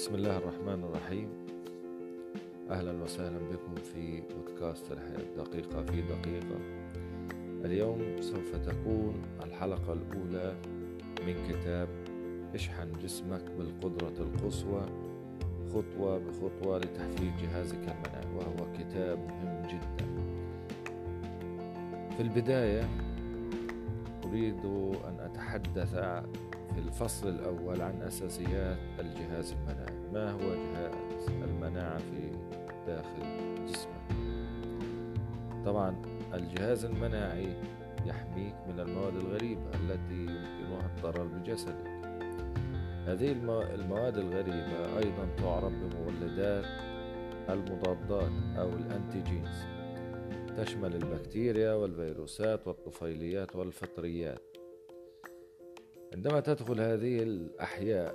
بسم الله الرحمن الرحيم. أهلا وسهلا بكم في بودكاست الحياة دقيقة في دقيقة. اليوم سوف تكون الحلقة الأولى من كتاب اشحن جسمك بالقدرة القصوى خطوة بخطوة لتحفيز جهازك المناعي وهو كتاب مهم جدا. في البداية أريد أن أتحدث الفصل الأول عن أساسيات الجهاز المناعي. ما هو جهاز المناعة في داخل جسمك؟ طبعا الجهاز المناعي يحميك من المواد الغريبة التي يمكنها الضرر بجسدك. هذه المواد الغريبة أيضا تعرف بمولدات المضادات أو الأنتيجينز. تشمل البكتيريا والفيروسات والطفيليات والفطريات. عندما تدخل هذه الأحياء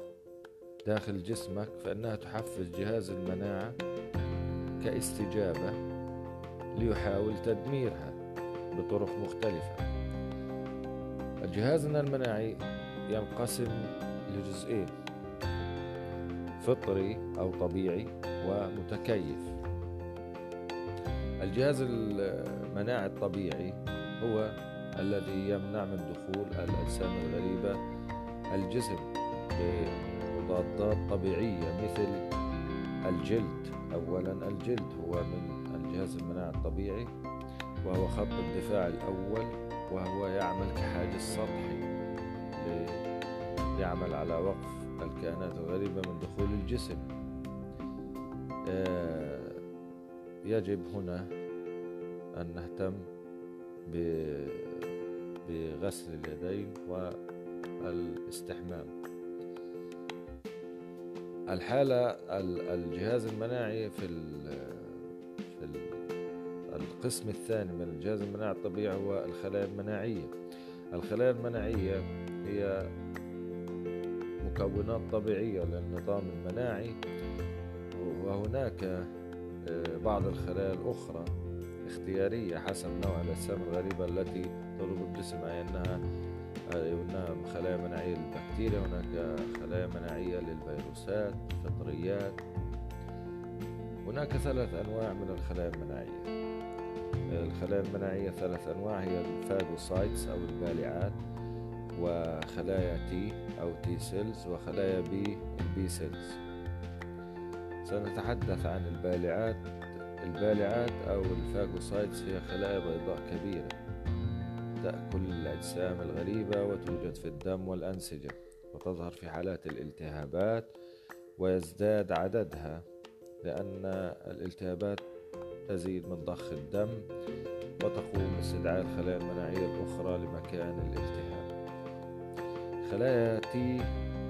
داخل جسمك فإنها تحفز جهاز المناعة كاستجابة ليحاول تدميرها بطرق مختلفة. الجهاز المناعي ينقسم لجزئين فطري أو طبيعي ومتكيف. الجهاز المناعي الطبيعي هو الذي يمنع من دخول الأجسام الغريبة الجسم بمضادات طبيعية مثل الجلد. أولا الجلد هو من الجهاز المناعي الطبيعي وهو خط الدفاع الأول وهو يعمل كحاجز سطحي يعمل على وقف الكائنات الغريبة من دخول الجسم. آه، يجب هنا أن نهتم بغسل اليدين والاستحمام. الحالة الجهاز المناعي في في القسم الثاني من الجهاز المناعي الطبيعي هو الخلايا المناعية. الخلايا المناعية هي مكونات طبيعية للنظام المناعي وهناك آه، بعض الخلايا الأخرى اختيارية حسب نوع الأجسام الغريبة التي تضرب الجسم أي أنها خلايا مناعية للبكتيريا هناك خلايا مناعية للفيروسات الفطريات هناك ثلاث أنواع من الخلايا المناعية. الخلايا المناعية ثلاث أنواع هي ال phagocytes أو البالعات وخلايا T أو T cells وخلايا B ال B cells سنتحدث عن البالعات. البالعات أو ال phagocytes هي خلايا بيضاء كبيرة. تأكل الأجسام الغريبة وتوجد في الدم والأنسجة وتظهر في حالات الالتهابات ويزداد عددها لأن الالتهابات تزيد من ضخ الدم وتقوم باستدعاء الخلايا المناعية الأخرى لمكان الالتهاب. خلايا T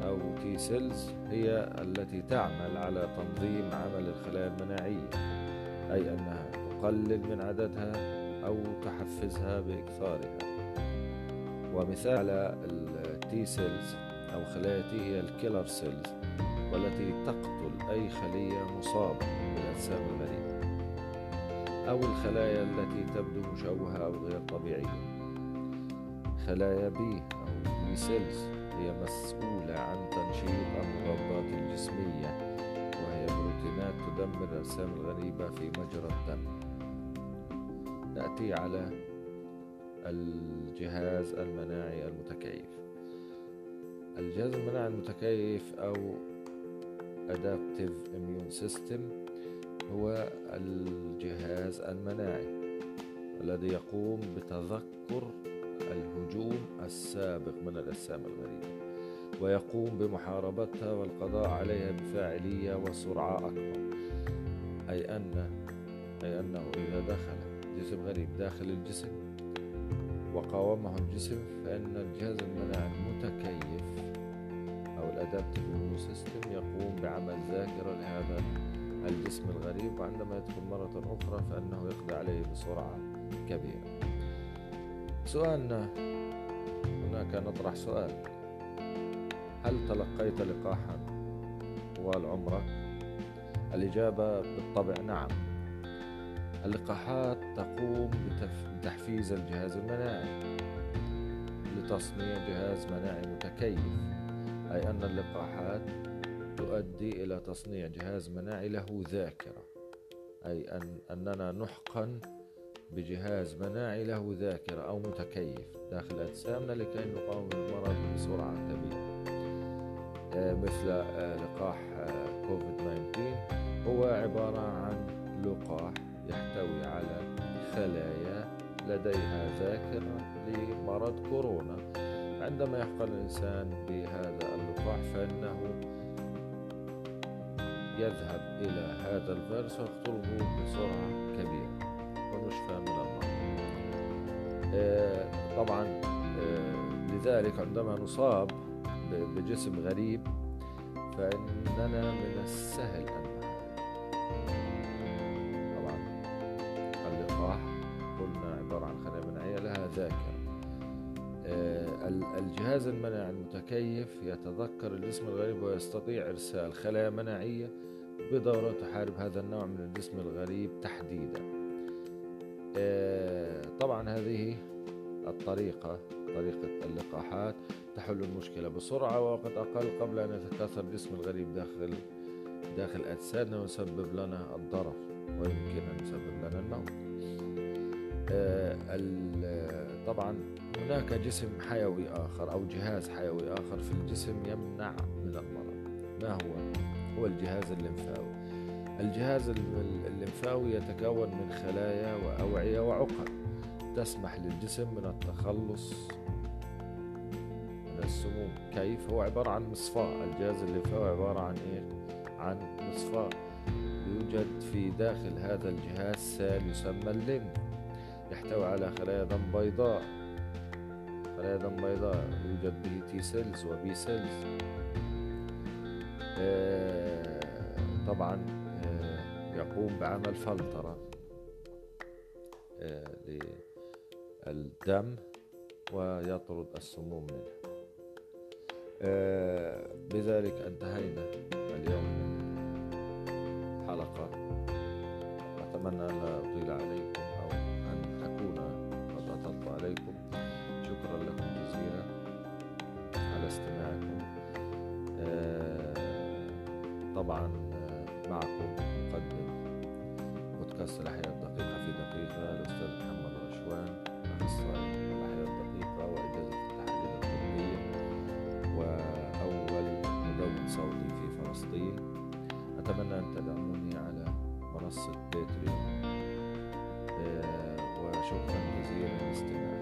أو T cells هي التي تعمل على تنظيم عمل الخلايا المناعية. أي أنها تقلل من عددها أو تحفزها بإكثارها. ومثال على ال T cells أو خلايا هي ال killer cells والتي تقتل أي خلية مصابة بالأجسام الغريبة أو الخلايا التي تبدو مشوهة أو غير طبيعية. خلايا B أو B cells هي مسؤولة عن تنشيط المضادات الجسمية بروتينات تدمر الأجسام الغريبة في مجرى الدم. نأتي على الجهاز المناعي المتكيف. الجهاز المناعي المتكيف أو Adaptive Immune System هو الجهاز المناعي الذي يقوم بتذكر الهجوم السابق من الأجسام الغريبة. ويقوم بمحاربتها والقضاء عليها بفاعلية وسرعة أكبر أي أن أي أنه إذا دخل جسم غريب داخل الجسم وقاومه الجسم فإن الجهاز المناعي المتكيف أو الأدابتيف سيستم يقوم بعمل ذاكرة لهذا الجسم الغريب وعندما يدخل مرة أخرى فإنه يقضي عليه بسرعة كبيرة. سؤالنا هناك نطرح سؤال. هل تلقيت لقاحا طوال عمرك؟ الإجابة بالطبع نعم اللقاحات تقوم بتحفيز الجهاز المناعي لتصنيع جهاز مناعي متكيف أي أن اللقاحات تؤدي إلى تصنيع جهاز مناعي له ذاكرة أي أن أننا نحقن بجهاز مناعي له ذاكرة أو متكيف داخل أجسامنا لكي نقاوم المرض بسرعة كبيرة مثل آه، لقاح آه، كوفيد 19 هو عبارة عن لقاح يحتوي على خلايا لديها ذاكرة لمرض كورونا. عندما يحقن الإنسان بهذا اللقاح فإنه يذهب إلى هذا الفيروس ويقتله بسرعة كبيرة. ونشفى من المرض. طبعا لذلك عندما نصاب بجسم غريب فإننا من السهل أن طبعا اللقاح قلنا عبارة عن خلايا مناعية لها ذاكرة. آه، الجهاز المناعي المتكيف يتذكر الجسم الغريب ويستطيع إرسال خلايا مناعية بدورة تحارب هذا النوع من الجسم الغريب تحديدا. آه، طبعا هذه الطريقة طريقة اللقاحات. تحل المشكلة بسرعة ووقت أقل قبل أن يتكاثر الجسم الغريب داخل داخل أجسادنا ويسبب لنا الضرر ويمكن أن يسبب لنا الموت. آه، طبعا هناك جسم حيوي آخر أو جهاز حيوي آخر في الجسم يمنع من المرض. ما هو؟ هو الجهاز الليمفاوي. الجهاز الليمفاوي يتكون من خلايا وأوعية وعقد تسمح للجسم من التخلص من السموم. كيف؟ هو عبارة عن مصفاة. الجهاز الليمفاوي عبارة عن إيه؟ عن مصفاة. يوجد في داخل هذا الجهاز سائل يسمى الليمف. يحتوي على خلايا دم بيضاء. خلايا دم بيضاء يوجد به T cells و B cells طبعا آه يقوم بعمل فلترة آه للدم ويطرد السموم منه. آه، بذلك انتهينا اليوم من حلقة. أتمنى أن لا أطيل عليكم أو أن أكون قد أطلت عليكم. شكرا لكم جزيلا على استماعكم. آه، طبعا معكم مقدم بودكاست الأحياء الدقيقة في دقيقة الأستاذ محمد رشوان إسرائيل العائلة الدقيقة وإجازة التحرير الطبية وأول مدون صوتي في فلسطين. أتمنى أن تدعموني على منصة باتريون آه، وشكرا جزيلا لاستماعكم.